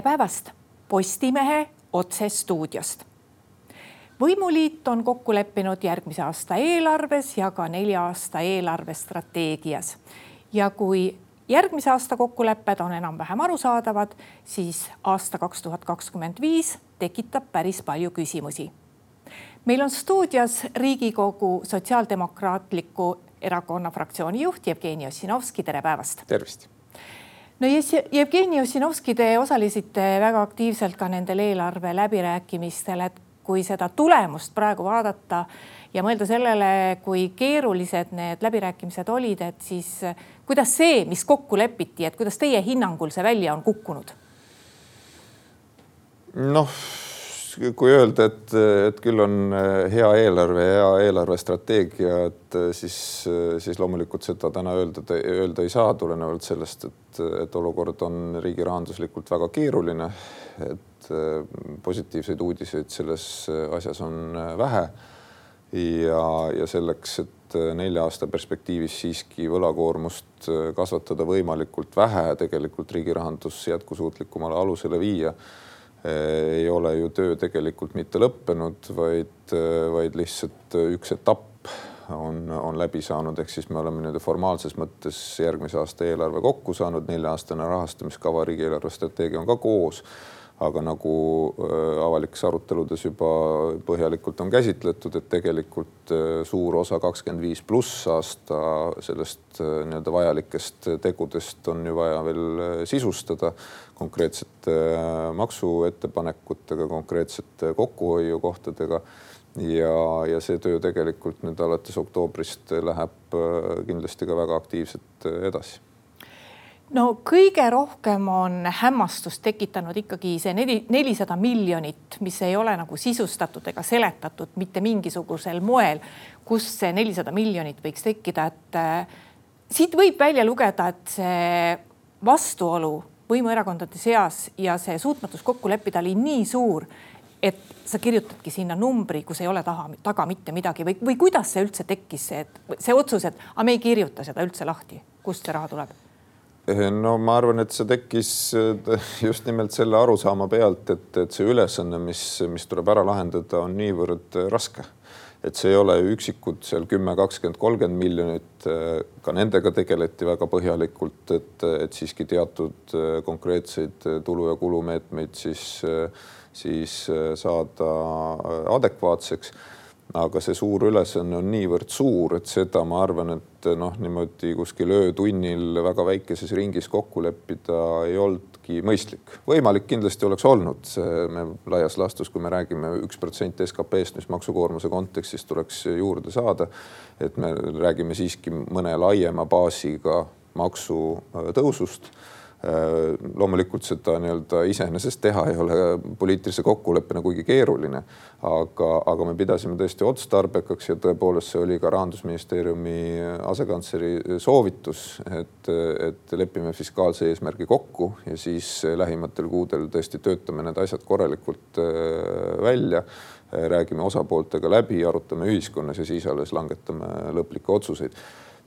tere päevast Postimehe otsestuudiost. võimuliit on kokku leppinud järgmise aasta eelarves ja ka nelja aasta eelarvestrateegias. ja kui järgmise aasta kokkulepped on enam-vähem arusaadavad, siis aasta kaks tuhat kakskümmend viis tekitab päris palju küsimusi. meil on stuudios Riigikogu Sotsiaaldemokraatliku Erakonna fraktsiooni juht Jevgeni Ossinovski, tere päevast. tervist no Jevgeni Ossinovski, te osalesite väga aktiivselt ka nendel eelarve läbirääkimistel, et kui seda tulemust praegu vaadata ja mõelda sellele, kui keerulised need läbirääkimised olid, et siis kuidas see, mis kokku lepiti, et kuidas teie hinnangul see välja on kukkunud? noh kui öelda, et, et küll on äh, hea eelarve, hea eelarvestrateegia, et äh, siis, äh, siis loomulikult seda täna öelda, öelda ei saa, tulenevalt sellest, et, et olukord on riigi rahanduslikult väga keeruline. et positiivseid uudiseid selles asjas on vähe. ja, ja selleks, et nelja aasta perspektiivis siiski võlakoormust kasvatada võimalikult vähe, tegelikult riigi rahandus jätkusuutlikumale alusele viia ei ole ju töö tegelikult mitte lõppenud, vaid, vaid lihtsalt üks etapp on, on läbi saanud, ehk siis me oleme nii-öelda formaalses mõttes järgmise aasta eelarve kokku saanud, nelja-aastane rahastamiskava, riigi eelarvestrateegia on ka koos. Aga nagu äh, avalikes aruteludes juba põhjalikult on käsitletud, et tegelikult äh, suur osa kakskümmend viis pluss aasta sellest äh, nii-öelda vajalikest tegudest on ju vaja veel sisustada konkreetsete maksuettepanekutega, konkreetsete kokkuhoiukohtadega. ja, ja see töö tegelikult nüüd alates oktoobrist läheb äh, kindlasti ka väga aktiivselt edasi no kõige rohkem on hämmastust tekitanud ikkagi see neli, nelisada miljonit, mis ei ole nagu sisustatud ega seletatud mitte mingisugusel moel, kust see nelisada miljonit võiks tekkida, et äh, siit võib välja lugeda, et see vastuolu võimuerakondade seas ja see suutmatus kokku leppida oli nii suur, et sa kirjutadki sinna numbri, kus ei ole taha, taga mitte midagi või, või kuidas see üldse tekkis, see, see otsus, et aga me ei kirjuta seda üldse lahti, kust see raha tuleb? No ma arvan, et see tekkis just nimelt selle arusaama pealt, et, et see ülesanne, mis, mis tuleb ära lahendada, on niivõrd raske. Et see ei ole üksikud seal kümme, kakskümmend, kolmkümmend miljonit, ka nendega tegeleti väga põhjalikult, et, et siiski teatud äh, konkreetseid äh, tulu- ja kulumeetmeid siis, äh, siis saada adekvaatseks aga see suur ülesanne on niivõrd suur, et seda ma arvan, et noh, niimoodi kuskil öötunnil väga väikeses ringis kokku leppida ei olnudki mõistlik. võimalik kindlasti oleks olnud, me laias laastus, kui me räägime üks protsent SKP-st, mis maksukoormuse kontekstis tuleks juurde saada, et me räägime siiski mõne laiema baasiga maksutõusust loomulikult seda nii-öelda iseenesest teha ei ole poliitilise kokkuleppena kuigi keeruline, aga, aga me pidasime tõesti otstarbekaks ja tõepoolest see oli ka rahandusministeeriumi asekantsleri soovitus, et, et lepime fiskaalse eesmärgi kokku ja siis lähimatel kuudel tõesti töötame need asjad korralikult äh, välja räägime osapooltega läbi, arutame ühiskonnas ja siis alles langetame lõplikke otsuseid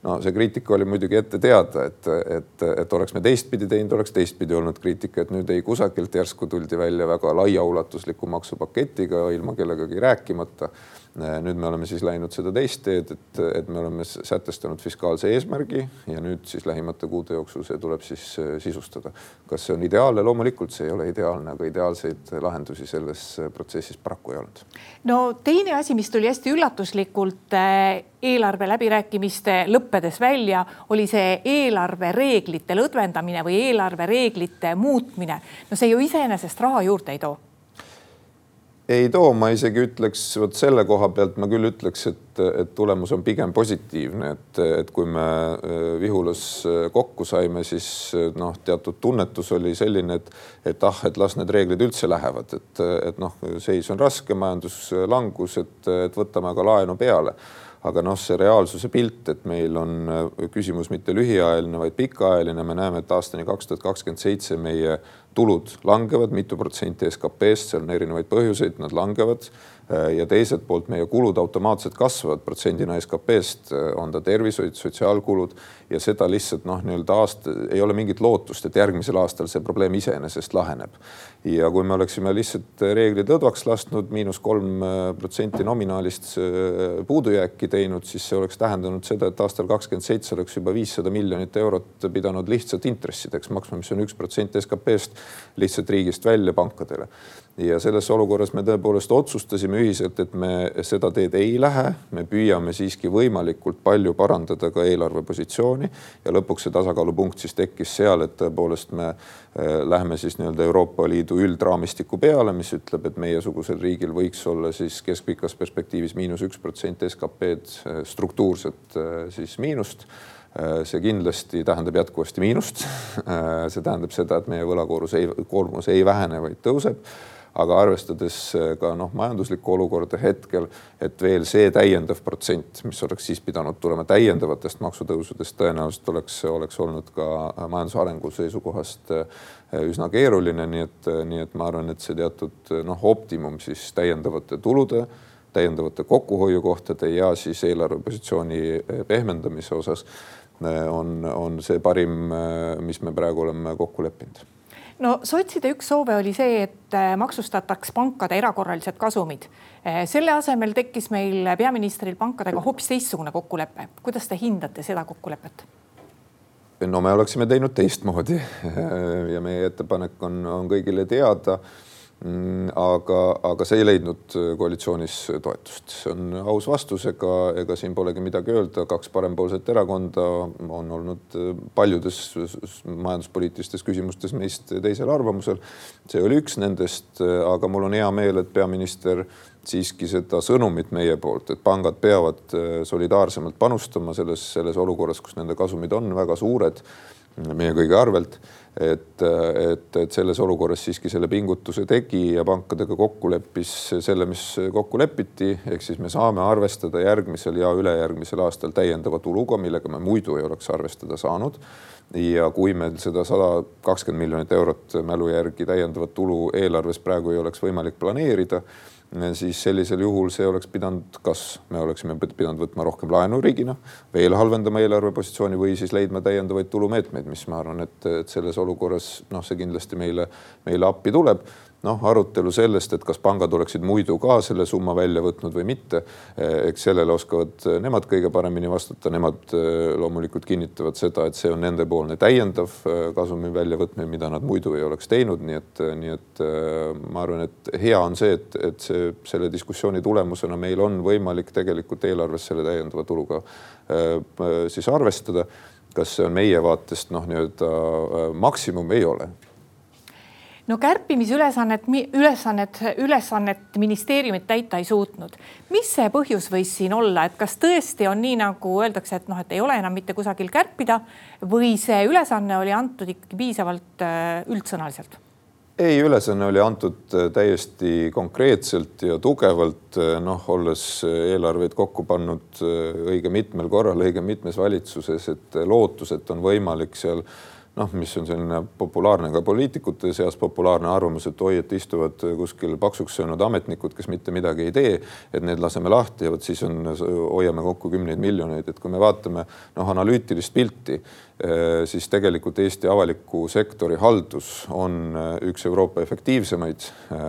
no see kriitika oli muidugi ette teada, et, et, et oleks me teistpidi teinud, oleks teistpidi olnud kriitika, et nüüd ei kusagilt järsku tuldi välja väga laiaulatusliku maksupaketiga ilma kellegagi rääkimata nüüd me oleme siis läinud seda teist teed, et, et me oleme sätestanud fiskaalse eesmärgi ja nüüd siis lähimate kuude jooksul see tuleb siis äh, sisustada. kas see on ideaalne? loomulikult see ei ole ideaalne, aga ideaalseid lahendusi selles äh, protsessis paraku ei olnud. no teine asi, mis tuli hästi üllatuslikult äh, eelarve läbirääkimiste lõppedes välja, oli see eelarvereeglite lõdvendamine või eelarvereeglite muutmine. no see ju iseenesest raha juurde ei too ei too, ma isegi ütleks, vot selle koha pealt ma küll ütleks, et, et tulemus on pigem positiivne, et, et kui me äh, Vihulas äh, kokku saime, siis äh, noh, teatud tunnetus oli selline, et, et ah, et las need reeglid üldse lähevad, et, et noh, seis on raske, majanduslangus, et, et võtame ka laenu peale. Aga noh, see reaalsuse pilt, et meil on küsimus mitte lühiajaline, vaid pikaajaline, me näeme, et aastani kaks tuhat kakskümmend seitse meie tulud langevad mitu protsenti SKP-st, seal on erinevaid põhjuseid, nad langevad. Äh, ja teiselt poolt meie kulud automaatselt kasvavad protsendina SKP-st, äh, on ta tervishoid, sotsiaalkulud ja seda lihtsalt noh, nii-öelda aasta ei ole mingit lootust, et järgmisel aastal see probleem iseenesest laheneb. ja kui me oleksime lihtsalt reeglid õdvaks lasknud, miinus kolm äh, protsenti nominaalist puudujääki teinud, siis see oleks tähendanud seda, et aastal kakskümmend seitse oleks juba viissada miljonit eurot pidanud lihtsalt intressideks maksma, mis on üks protsent SKP-st lihtsalt riigist välja pankadele. Ja selles olukorras me tõepoolest otsustasime ühiselt, et me seda teed ei lähe, me püüame siiski võimalikult palju parandada ka eelarvepositsiooni ja lõpuks see tasakaalupunkt siis tekkis seal, et tõepoolest me eh, läheme siis nii-öelda Euroopa Liidu üldraamistiku peale, mis ütleb, et meiesugusel riigil võiks olla siis keskpikas perspektiivis miinus üks protsent SKP-d eh, struktuurset eh, siis miinust see kindlasti tähendab jätkuvasti miinust. see tähendab seda, et meie võlakoormus ei, koormus ei vähene, vaid tõuseb aga arvestades äh, ka noh, majanduslikku olukorda hetkel, et veel see täiendav protsent, mis oleks siis pidanud tulema täiendavatest maksutõusudest, tõenäoliselt oleks, oleks olnud ka majanduse arengu seisukohast äh, üsna keeruline, nii et, nii et ma arvan, et see teatud noh, optimum siis täiendavate tulude täiendavate kokkuhoiukohtade ja siis eelarvepositsiooni pehmendamise osas äh, on, on see parim, mis me praegu oleme kokku leppinud no sotside üks soove oli see, et äh, maksustataks pankade erakorralised kasumid. Äh, selle asemel tekkis meil peaministril pankadega hoopis teistsugune kokkulepe. kuidas te hindate seda kokkulepet? no me oleksime teinud teistmoodi ja meie ettepanek on, on kõigile teada aga, aga see ei leidnud äh, koalitsioonis toetust, see on aus vastus, ega, ega siin polegi midagi öelda, kaks parempoolset erakonda on olnud äh, paljudes majanduspoliitilistes küsimustes meist teisel arvamusel. see oli üks nendest, äh, aga mul on hea meel, et peaminister siiski seda sõnumit meie poolt, et pangad peavad solidaarsemalt panustama selles, selles olukorras, kus nende kasumid on väga suured meie kõigi arvelt et, et, et selles olukorras siiski selle pingutuse tegi ja pankadega kokku leppis selle, mis kokku lepiti, ehk siis me saame arvestada järgmisel ja ülejärgmisel aastal täiendava tuluga, millega me muidu ei oleks arvestada saanud. ja kui meil seda sada kakskümmend miljonit eurot mälu järgi täiendavat tulu eelarves praegu ei oleks võimalik planeerida siis sellisel juhul see oleks pidanud, kas me oleksime pidanud võtma rohkem laenu riigina, veel halvendama eelarvepositsiooni või siis leidma täiendavaid tulumeetmeid, mis ma arvan, et, et selles olukorras noh, see kindlasti meile, meile appi tuleb noh, arutelu sellest, et kas pangad oleksid muidu ka selle summa välja võtnud või mitte. eks sellele oskavad nemad kõige paremini vastata, nemad eh, loomulikult kinnitavad seda, et see on nendepoolne täiendav eh, kasumi väljavõtmine, mida nad muidu ei oleks teinud, nii et, nii et ma arvan, et hea on see, et, et see selle diskussiooni tulemusena meil on võimalik tegelikult eelarves selle täiendava tuluga siis arvestada. kas see on meie vaatest noh, nii-öelda maksimum, ei ole no kärpimisülesannet, ülesannet, ülesannet ministeeriumid täita ei suutnud. mis see põhjus võis siin olla, et kas tõesti on nii, nagu öeldakse, et noh, et ei ole enam mitte kusagil kärpida või see ülesanne oli antud ikkagi piisavalt äh, üldsõnaliselt? ei, ülesanne oli antud äh, täiesti konkreetselt ja tugevalt, äh, noh, olles eelarveid kokku pannud õige mitmel korral, õige mitmes valitsuses, et lootus, et on võimalik seal noh, mis on selline populaarne ka poliitikute seas populaarne arvamus, et oi, et istuvad kuskil paksuks söönud ametnikud, kes mitte midagi ei tee, et need laseme lahti ja vot siis on, hoiame kokku kümneid miljoneid, et kui me vaatame noh, analüütilist pilti, eh, siis tegelikult Eesti avaliku sektori haldus on eh, üks Euroopa efektiivsemaid, eh,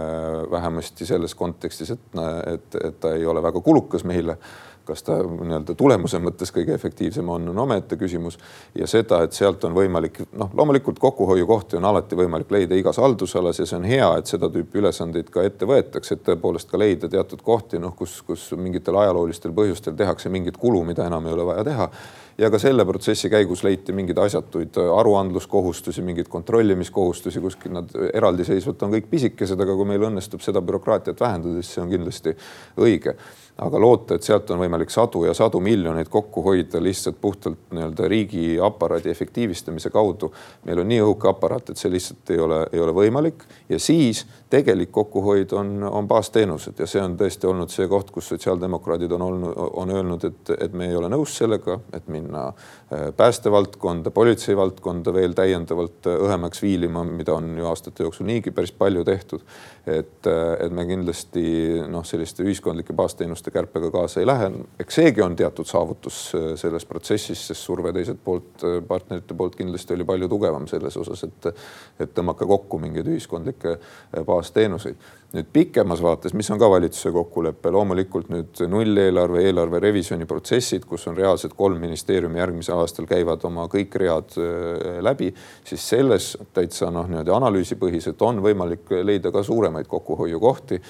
vähemasti selles kontekstis, et, et, et ta ei ole väga kulukas meile kas ta nii-öelda tulemuse mõttes kõige efektiivsem on, on omaette küsimus. ja seda, et sealt on võimalik, noh, loomulikult kokkuhoiukohti on alati võimalik leida igas haldusalas ja see on hea, et seda tüüpi ülesandeid ka ette võetakse, et tõepoolest ka leida teatud kohti, noh, kus, kus mingitel ajaloolistel põhjustel tehakse mingit kulu, mida enam ei ole vaja teha ja ka selle protsessi käigus leiti mingeid asjatuid aruandluskohustusi, mingeid kontrollimiskohustusi kuskil nad eraldiseisvalt on kõik pisikesed, aga kui meil õnnestub seda bürokraatiat vähendada, siis see on kindlasti õige aga loota, et sealt on võimalik sadu ja sadu miljoneid kokku hoida lihtsalt puhtalt nii-öelda riigiaparaadi efektiivistamise kaudu. meil on nii õhuke aparaat, et see lihtsalt ei ole, ei ole võimalik ja siis tegelik kokkuhoid on, on baasteenused ja see on tõesti olnud see koht, kus sotsiaaldemokraadid on olnud, on öelnud, et, et me ei ole nõus sellega, et minna äh, päästevaldkonda, politsei valdkonda veel täiendavalt äh, õhemaks viilima, mida on ju aastate jooksul niigi päris palju tehtud. et, äh, et me kindlasti noh, selliste ühiskondlike baasteenuste kärpega kaasa ei lähe. eks seegi on teatud saavutus selles protsessis, sest surve teiselt poolt, partnerite poolt kindlasti oli palju tugevam selles osas, et, et tõmmake kokku mingeid ühiskondlikke baasteenuseid baasteenuseid. Nüüd pikemas vaates, mis on ka valitsuse kokkulepe, loomulikult nüüd nulleelarve, eelarve revisjoni protsessid, kus on reaalselt kolm ministeeriumi järgmisel aastal käivad oma kõik read äh, läbi, siis selles täitsa noh, niimoodi analüüsipõhiselt on võimalik leida ka suuremaid kokkuhoiukohti.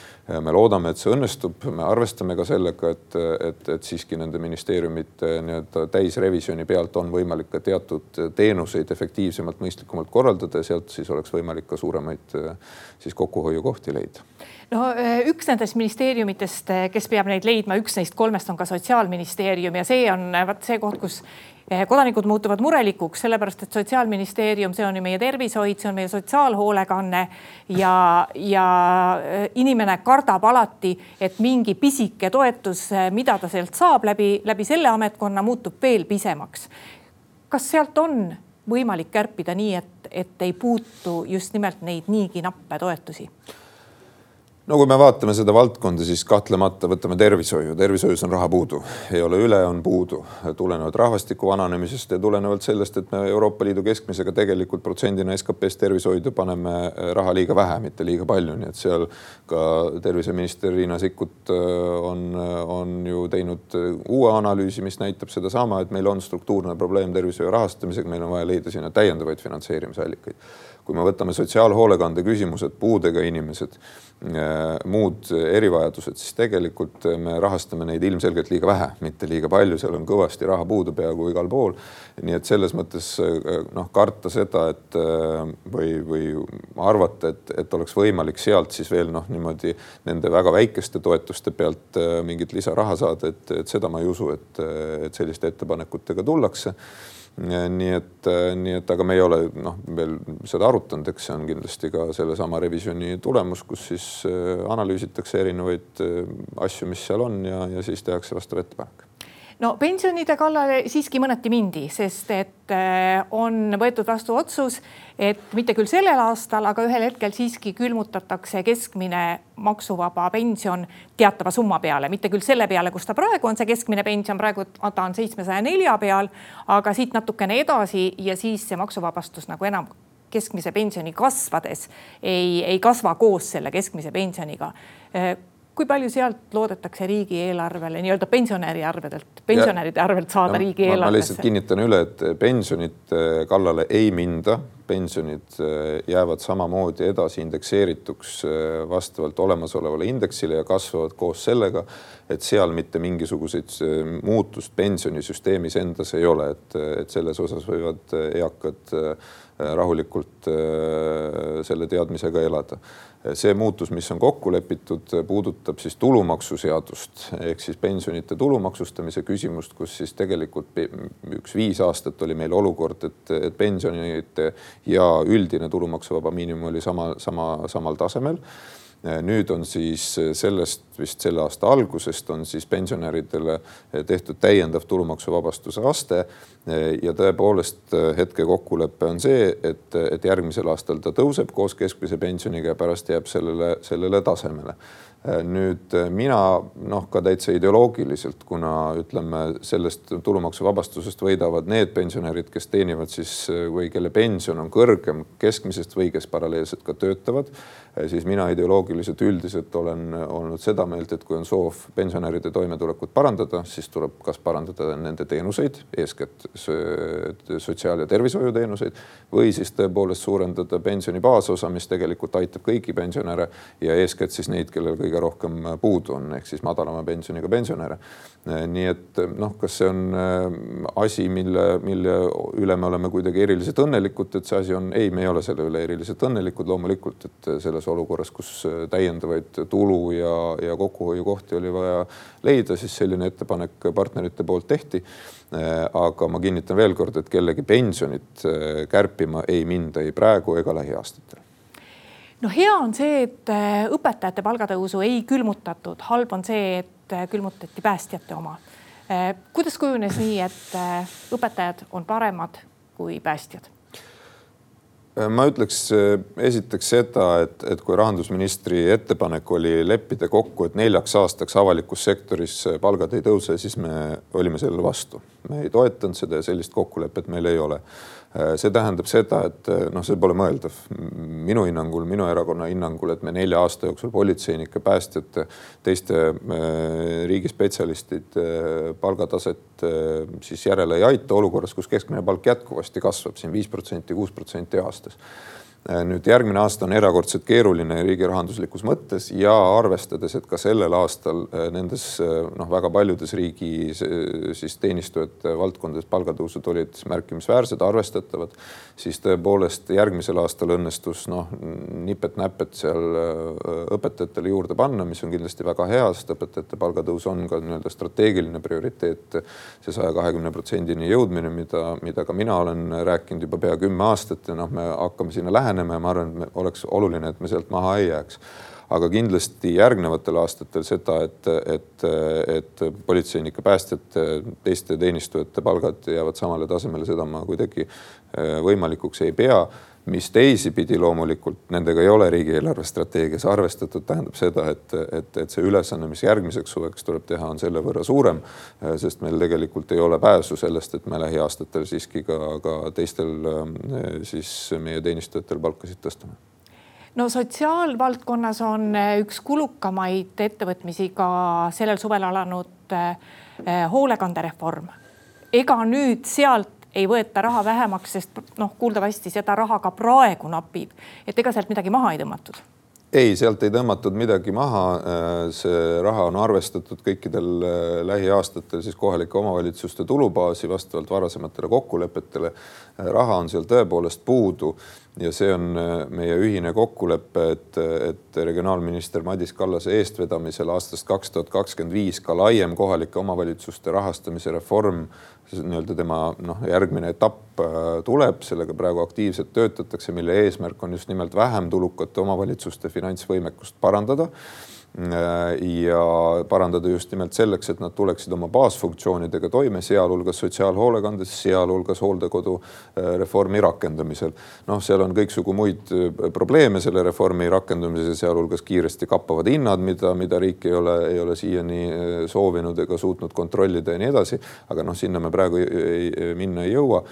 me loodame, et see õnnestub, me arvestame ka sellega, et, et, et siiski nende ministeeriumite nii-öelda täisrevisjoni pealt on võimalik ka teatud teenuseid efektiivsemalt, mõistlikumalt korraldada ja sealt siis oleks võimalik ka suuremaid siis kokkuhoiukohti leida no eh, üks nendest ministeeriumitest, eh, kes peab neid leidma, üks neist kolmest on ka sotsiaalministeerium ja see on eh, vot see koht, kus kodanikud muutuvad murelikuks, sellepärast et sotsiaalministeerium, see on ju meie tervishoid, see on meie sotsiaalhoolekanne ja, ja inimene kardab alati, et mingi pisike toetus, mida ta sealt saab läbi, läbi selle ametkonna, muutub veel pisemaks. kas sealt on võimalik kärpida nii, et, et ei puutu just nimelt neid niigi nappe toetusi? No kui me vaatame seda valdkonda, siis kahtlemata võtame tervishoiu, tervishoius on raha puudu, ei ole üle, on puudu. Tulenevalt rahvastiku vananemisest ja tulenevalt sellest, et me Euroopa Liidu keskmisega tegelikult protsendina SKP-st tervishoidu paneme raha liiga vähe, mitte liiga palju, nii et seal ka terviseminister Riina Sikkut äh, on, on ju teinud uue analüüsi, mis näitab sedasama, et meil on struktuurne probleem tervishoiu rahastamisega, meil on vaja leida sinna täiendavaid finantseerimisallikaid kui me võtame sotsiaalhoolekande küsimused, puudega inimesed, äh, muud erivajadused, siis tegelikult me rahastame neid ilmselgelt liiga vähe, mitte liiga palju, seal on kõvasti raha puudu peaaegu igal pool. nii et selles mõttes äh, noh, karta seda, et äh, või, või arvata, et, et oleks võimalik sealt siis veel noh, niimoodi nende väga väikeste toetuste pealt mingit lisaraha saada, et, et seda ma ei usu, et, et selliste ettepanekutega tullakse nii et, nii et, aga me ei ole noh, veel seda arutanud, eks see on kindlasti ka sellesama revisjoni tulemus, kus siis äh, analüüsitakse erinevaid äh, asju, mis seal on ja, ja siis tehakse vastav ettepanek no pensionide kallale siiski mõneti mindi, sest et äh, on võetud vastu otsus, et mitte küll sellel aastal, aga ühel hetkel siiski külmutatakse keskmine maksuvaba pension teatava summa peale, mitte küll selle peale, kus ta praegu on, see keskmine pension, praegu ta on seitsmesaja nelja peal, aga siit natukene edasi ja siis see maksuvabastus nagu enam keskmise pensioni kasvades ei, ei kasva koos selle keskmise pensioniga. Äh, kui palju sealt loodetakse riigieelarvele nii-öelda pensionäri arvedelt, pensionäride arvelt saada no, riigieelarvesse? ma lihtsalt kinnitan üle, et pensionite kallale ei minda, pensionid äh, jäävad samamoodi edasi indekseerituks äh, vastavalt olemasolevale indeksile ja kasvavad koos sellega, et seal mitte mingisuguseid äh, muutust pensionisüsteemis endas ei ole, et, et selles osas võivad eakad rahulikult selle teadmisega elada. See muutus, mis on kokku lepitud, puudutab siis tulumaksuseadust ehk siis pensionite tulumaksustamise küsimust, kus siis tegelikult üks viis aastat oli meil olukord, et, et pensionite ja üldine tulumaksuvaba miinimum oli sama, sama, samal tasemel nüüd on siis sellest vist selle aasta algusest on siis pensionäridele tehtud täiendav tulumaksuvabastuse aste. ja tõepoolest hetke kokkulepe on see, et, et järgmisel aastal ta tõuseb koos keskmise pensioniga ja pärast jääb sellele, sellele tasemele nüüd mina noh, ka täitsa ideoloogiliselt, kuna ütleme, sellest tulumaksuvabastusest võidavad need pensionärid, kes teenivad siis või kelle pension on kõrgem keskmisest või kes paralleelselt ka töötavad, siis mina ideoloogiliselt üldiselt olen olnud seda meelt, et kui on soov pensionäride toimetulekut parandada, siis tuleb kas parandada nende teenuseid, eeskätt sotsiaal- ja tervishoiuteenuseid või siis tõepoolest suurendada pensioni baasosa, mis tegelikult aitab kõiki pensionäre ja eeskätt siis neid, kellel kõige kõige rohkem puudu on, ehk siis madalama pensioniga pensionäre. nii et noh, kas see on asi, mille, mille üle me oleme kuidagi eriliselt õnnelikud, et see asi on, ei, me ei ole selle üle eriliselt õnnelikud loomulikult, et selles olukorras, kus täiendavaid tulu ja, ja kokkuhoiukohti oli vaja leida, siis selline ettepanek partnerite poolt tehti. Aga ma kinnitan veel kord, et kellegi pensionit kärpima ei minda ei praegu ega lähiaastatel no hea on see, et äh, õpetajate palgatõusu ei külmutatud, halb on see, et äh, külmutati päästjate oma. Äh, kuidas kujunes nii, et õpetajad on paremad kui päästjad? ma ütleks esiteks seda, et, et kui rahandusministri ettepanek oli leppida kokku, et neljaks aastaks avalikus sektoris palgad ei tõuse, siis me olime sellele vastu. me ei toetanud seda ja sellist kokkulepet meil ei ole see tähendab seda, et äh, noh, see pole mõeldav. Minu hinnangul, minu erakonna hinnangul, et me nelja aasta jooksul politseinike, päästjate, teiste äh, riigispetsialistide palgataset siis järele ei aita olukorras, kus keskmine palk jätkuvasti kasvab siin viis protsenti, kuus protsenti aastas. Äh, nüüd järgmine aasta on erakordselt keeruline riigi rahanduslikus mõttes ja arvestades, et ka sellel aastal äh, nendes äh, noh, väga paljudes riigi siis teenistujate valdkondades palgatõusud olid märkimisväärsed, arvestatavad, siis tõepoolest järgmisel aastal õnnestus noh, nipet-näpet seal õpetajatele juurde panna, mis on kindlasti väga hea, sest õpetajate palgatõus on ka nii-öelda strateegiline prioriteet. see saja kahekümne protsendini jõudmine, mida, mida ka mina olen rääkinud juba pea kümme aastat ja noh, me hakkame sinna lähenema läheneme ja ma arvan, et me, oleks oluline, et me sealt maha ei jääks. Aga kindlasti järgnevatel aastatel seda, et, et, et politseinike, päästjate, teiste teenistujate palgad jäävad samale tasemele, seda ma kuidagi äh, võimalikuks ei pea mis teisipidi loomulikult nendega ei ole riigieelarve strateegias arvestatud, tähendab seda, et, et, et see ülesanne, mis järgmiseks suveks tuleb teha, on selle võrra suurem. sest meil tegelikult ei ole pääsu sellest, et me lähiaastatel siiski ka, ka teistel siis meie teenistujatel palkasid tõstame no sotsiaalvaldkonnas on üks kulukamaid ettevõtmisi ka sellel suvel alanud eh, hoolekandereform. ega nüüd sealt ei võeta raha vähemaks, sest noh, kuuldavasti seda raha ka praegu napib, et ega sealt midagi maha ei tõmmatud ei, sealt ei tõmmatud midagi maha. see raha on arvestatud kõikidel äh, lähiaastatel siis kohalike omavalitsuste tulubaasi vastavalt varasematele kokkulepetele. raha on seal tõepoolest puudu ja see on äh, meie ühine kokkulepe, et, et regionaalminister Madis Kallase eestvedamisel aastast kaks tuhat kakskümmend viis ka laiem kohalike omavalitsuste rahastamise reform, nii-öelda tema noh, järgmine etapp äh, tuleb, sellega praegu aktiivselt töötatakse, mille eesmärk on just nimelt vähem tulukate omavalitsuste finantsvõimekust parandada ja parandada just nimelt selleks, et nad tuleksid oma baasfunktsioonidega toime, sealhulgas sotsiaalhoolekandes, sealhulgas hooldekodu äh, rakendamisel. noh, seal on kõiksugu muid äh, probleeme selle reformi rakendamisel, sealhulgas kiiresti kappavad hinnad, mida, mida riik ei ole, ei ole siiani äh, soovinud ega suutnud kontrollida ja nii edasi. aga noh, sinna me praegu ei, ei, minna ei jõua.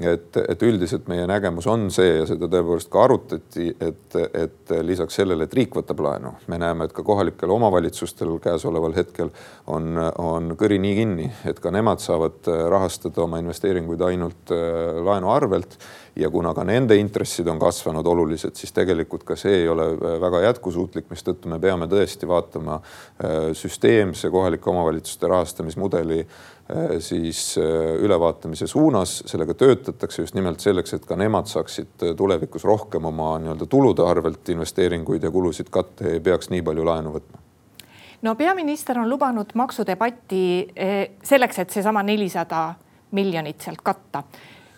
et, et üldiselt meie nägemus on see ja seda tõepoolest ka arutati, et, et lisaks sellele, et riik võtab laenu, me näeme, et ka kohalik kohalikel omavalitsustel käesoleval hetkel on, on kõri nii kinni, et ka nemad saavad äh, rahastada oma investeeringuid ainult äh, laenu arvelt ja kuna ka nende intressid on kasvanud oluliselt, siis tegelikult ka see ei ole äh, väga jätkusuutlik, mistõttu me peame tõesti vaatama süsteemse kohalike omavalitsuste rahastamismudeli siis ülevaatamise suunas, sellega töötatakse just nimelt selleks, et ka nemad saaksid tulevikus rohkem oma nii-öelda tulude arvelt investeeringuid ja kulusid katta ja ei peaks nii palju laenu võtma no peaminister on lubanud maksudebatti eh, selleks, et seesama nelisada miljonit sealt katta.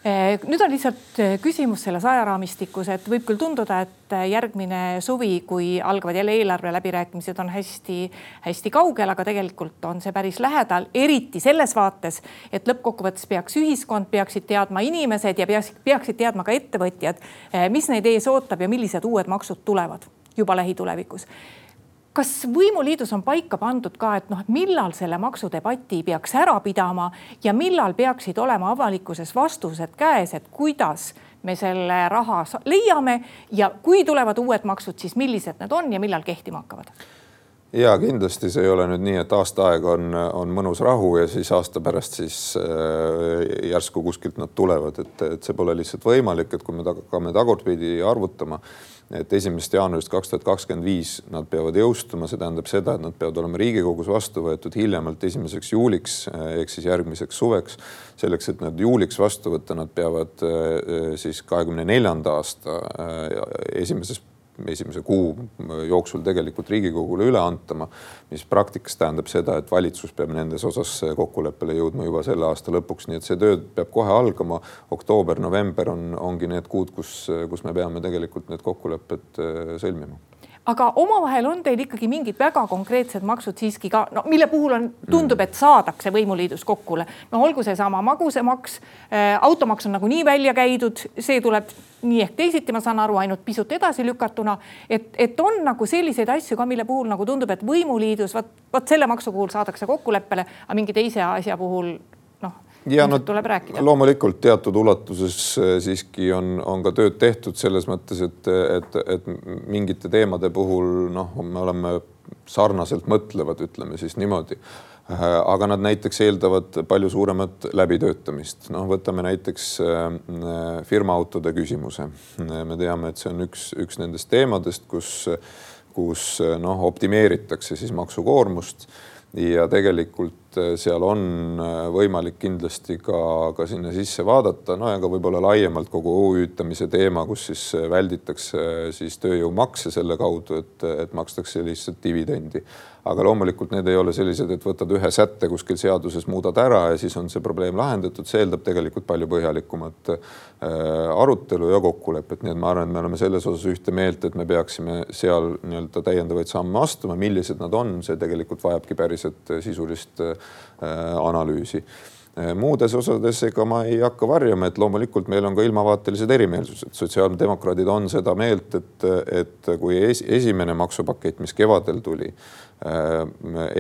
Eh, nüüd on lihtsalt eh, küsimus selles ajaraamistikus, et võib küll tunduda, et järgmine suvi, kui algavad jälle eelarve läbirääkimised, on hästi-hästi kaugel, aga tegelikult on see päris lähedal, eriti selles vaates, et lõppkokkuvõttes peaks ühiskond, peaksid teadma inimesed ja peaks, peaksid teadma ka ettevõtjad, mis neid ees ootab ja millised uued maksud tulevad juba lähitulevikus kas võimuliidus on paika pandud ka, et noh, et millal selle maksudebati peaks ära pidama ja millal peaksid olema avalikkuses vastused käes, et kuidas me selle raha leiame ja kui tulevad uued maksud, siis millised need on ja millal kehtima hakkavad? Ja kindlasti see ei ole nüüd nii, et aasta aega on, on mõnus rahu ja siis aasta pärast siis äh, järsku kuskilt nad tulevad, et, et see pole lihtsalt võimalik, et kui me hakkame tagurpidi arvutama et esimesest jaanuarist kaks tuhat kakskümmend viis nad peavad jõustuma, see tähendab seda, et nad peavad olema Riigikogus vastu võetud hiljemalt esimeseks juuliks ehk siis järgmiseks suveks. selleks, et nad juuliks vastu võtta, nad peavad eh, siis kahekümne neljanda aasta esimeses esimese kuu jooksul tegelikult Riigikogule üle antama, mis praktikas tähendab seda, et valitsus peab nendes osas kokkuleppele jõudma juba selle aasta lõpuks, nii et see töö peab kohe algama. oktoober, november on, ongi need kuud, kus, kus me peame tegelikult need kokkulepped äh, sõlmima aga omavahel on teil ikkagi mingid väga konkreetsed maksud siiski ka, no mille puhul on, tundub, et saadakse võimuliidus kokkule. no olgu seesama magusamaks äh,, automaks on nagunii välja käidud, see tuleb nii ehk teisiti, ma saan aru, ainult pisut edasi lükatuna. et, et on nagu selliseid asju ka, mille puhul nagu tundub, et võimuliidus vot, vot selle maksu puhul saadakse kokkuleppele, aga mingi teise asja puhul ja no tuleb rääkida. loomulikult teatud ulatuses äh, siiski on, on ka tööd tehtud selles mõttes, et, et, et mingite teemade puhul noh, me oleme sarnaselt mõtlevad, ütleme siis niimoodi. Äh, aga nad näiteks eeldavad palju suuremat läbitöötamist, noh, võtame näiteks äh, firmaautode küsimuse. me teame, et see on üks, üks nendest teemadest, kus, kus noh, optimeeritakse siis maksukoormust ja tegelikult äh, seal on äh, võimalik kindlasti ka, ka sinna sisse vaadata, no ja ka võib-olla laiemalt kogu OÜ-tamise teema, kus siis äh, välditakse siis tööjõumakse selle kaudu, et, et makstakse lihtsalt dividendi. Aga loomulikult need ei ole sellised, et võtad ühe sätte kuskil seaduses, muudad ära ja siis on see probleem lahendatud, see eeldab tegelikult palju põhjalikumat arutelu ja kokkulepet, nii et ma arvan, et me oleme selles osas ühte meelt, et me peaksime seal nii-öelda täiendavaid samme astuma, millised nad on, see tegelikult vajabki päriselt sisulist analüüsi muudes osades, ega ma ei hakka varjama, et loomulikult meil on ka ilmavaatelised erimeelsused. sotsiaaldemokraadid on seda meelt, et, et kui es, esimene maksupakett, mis kevadel tuli, Äh,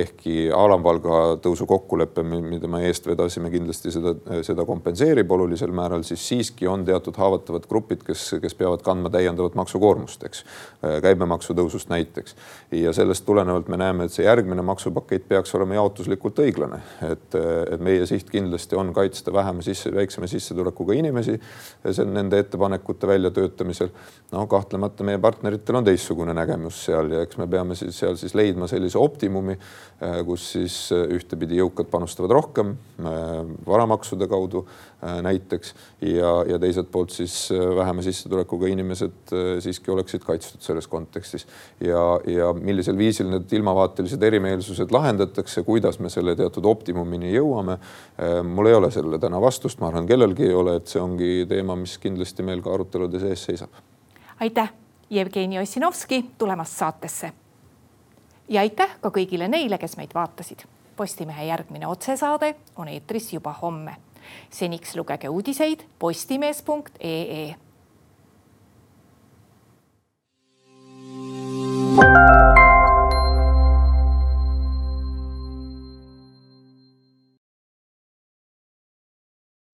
ehkki alampalga tõusu kokkulepe, mida me eest vedasime, kindlasti seda, seda kompenseerib olulisel määral, siis siiski on teatud haavatavad grupid, kes, kes peavad kandma täiendavat maksukoormust, eks. Äh, käibemaksu tõusust näiteks. ja sellest tulenevalt me näeme, et see järgmine maksupakett peaks olema jaotuslikult õiglane. et, et meie siht kindlasti on kaitsta vähema sisse, väiksema sissetulekuga inimesi see on nende ettepanekute väljatöötamisel. no kahtlemata meie partneritel on teistsugune nägemus seal ja eks me peame siis seal siis leidma sellise optimumi, äh, kus siis äh, ühtepidi jõukad panustavad rohkem äh, varamaksude kaudu näiteks ja, ja teiselt poolt siis vähema sissetulekuga inimesed siiski oleksid kaitstud selles kontekstis. ja, ja millisel viisil need ilmavaatelised erimeelsused lahendatakse, kuidas me selle teatud optimumini jõuame. mul ei ole sellele täna vastust, ma arvan, kellelgi ei ole, et see ongi teema, mis kindlasti meil ka arutelude sees seisab. aitäh, Jevgeni Ossinovski tulemast saatesse ja aitäh ka kõigile neile, kes meid vaatasid. Postimehe järgmine otsesaade on eetris juba homme. Seniks lugege uudiseid postimees.ee. thank you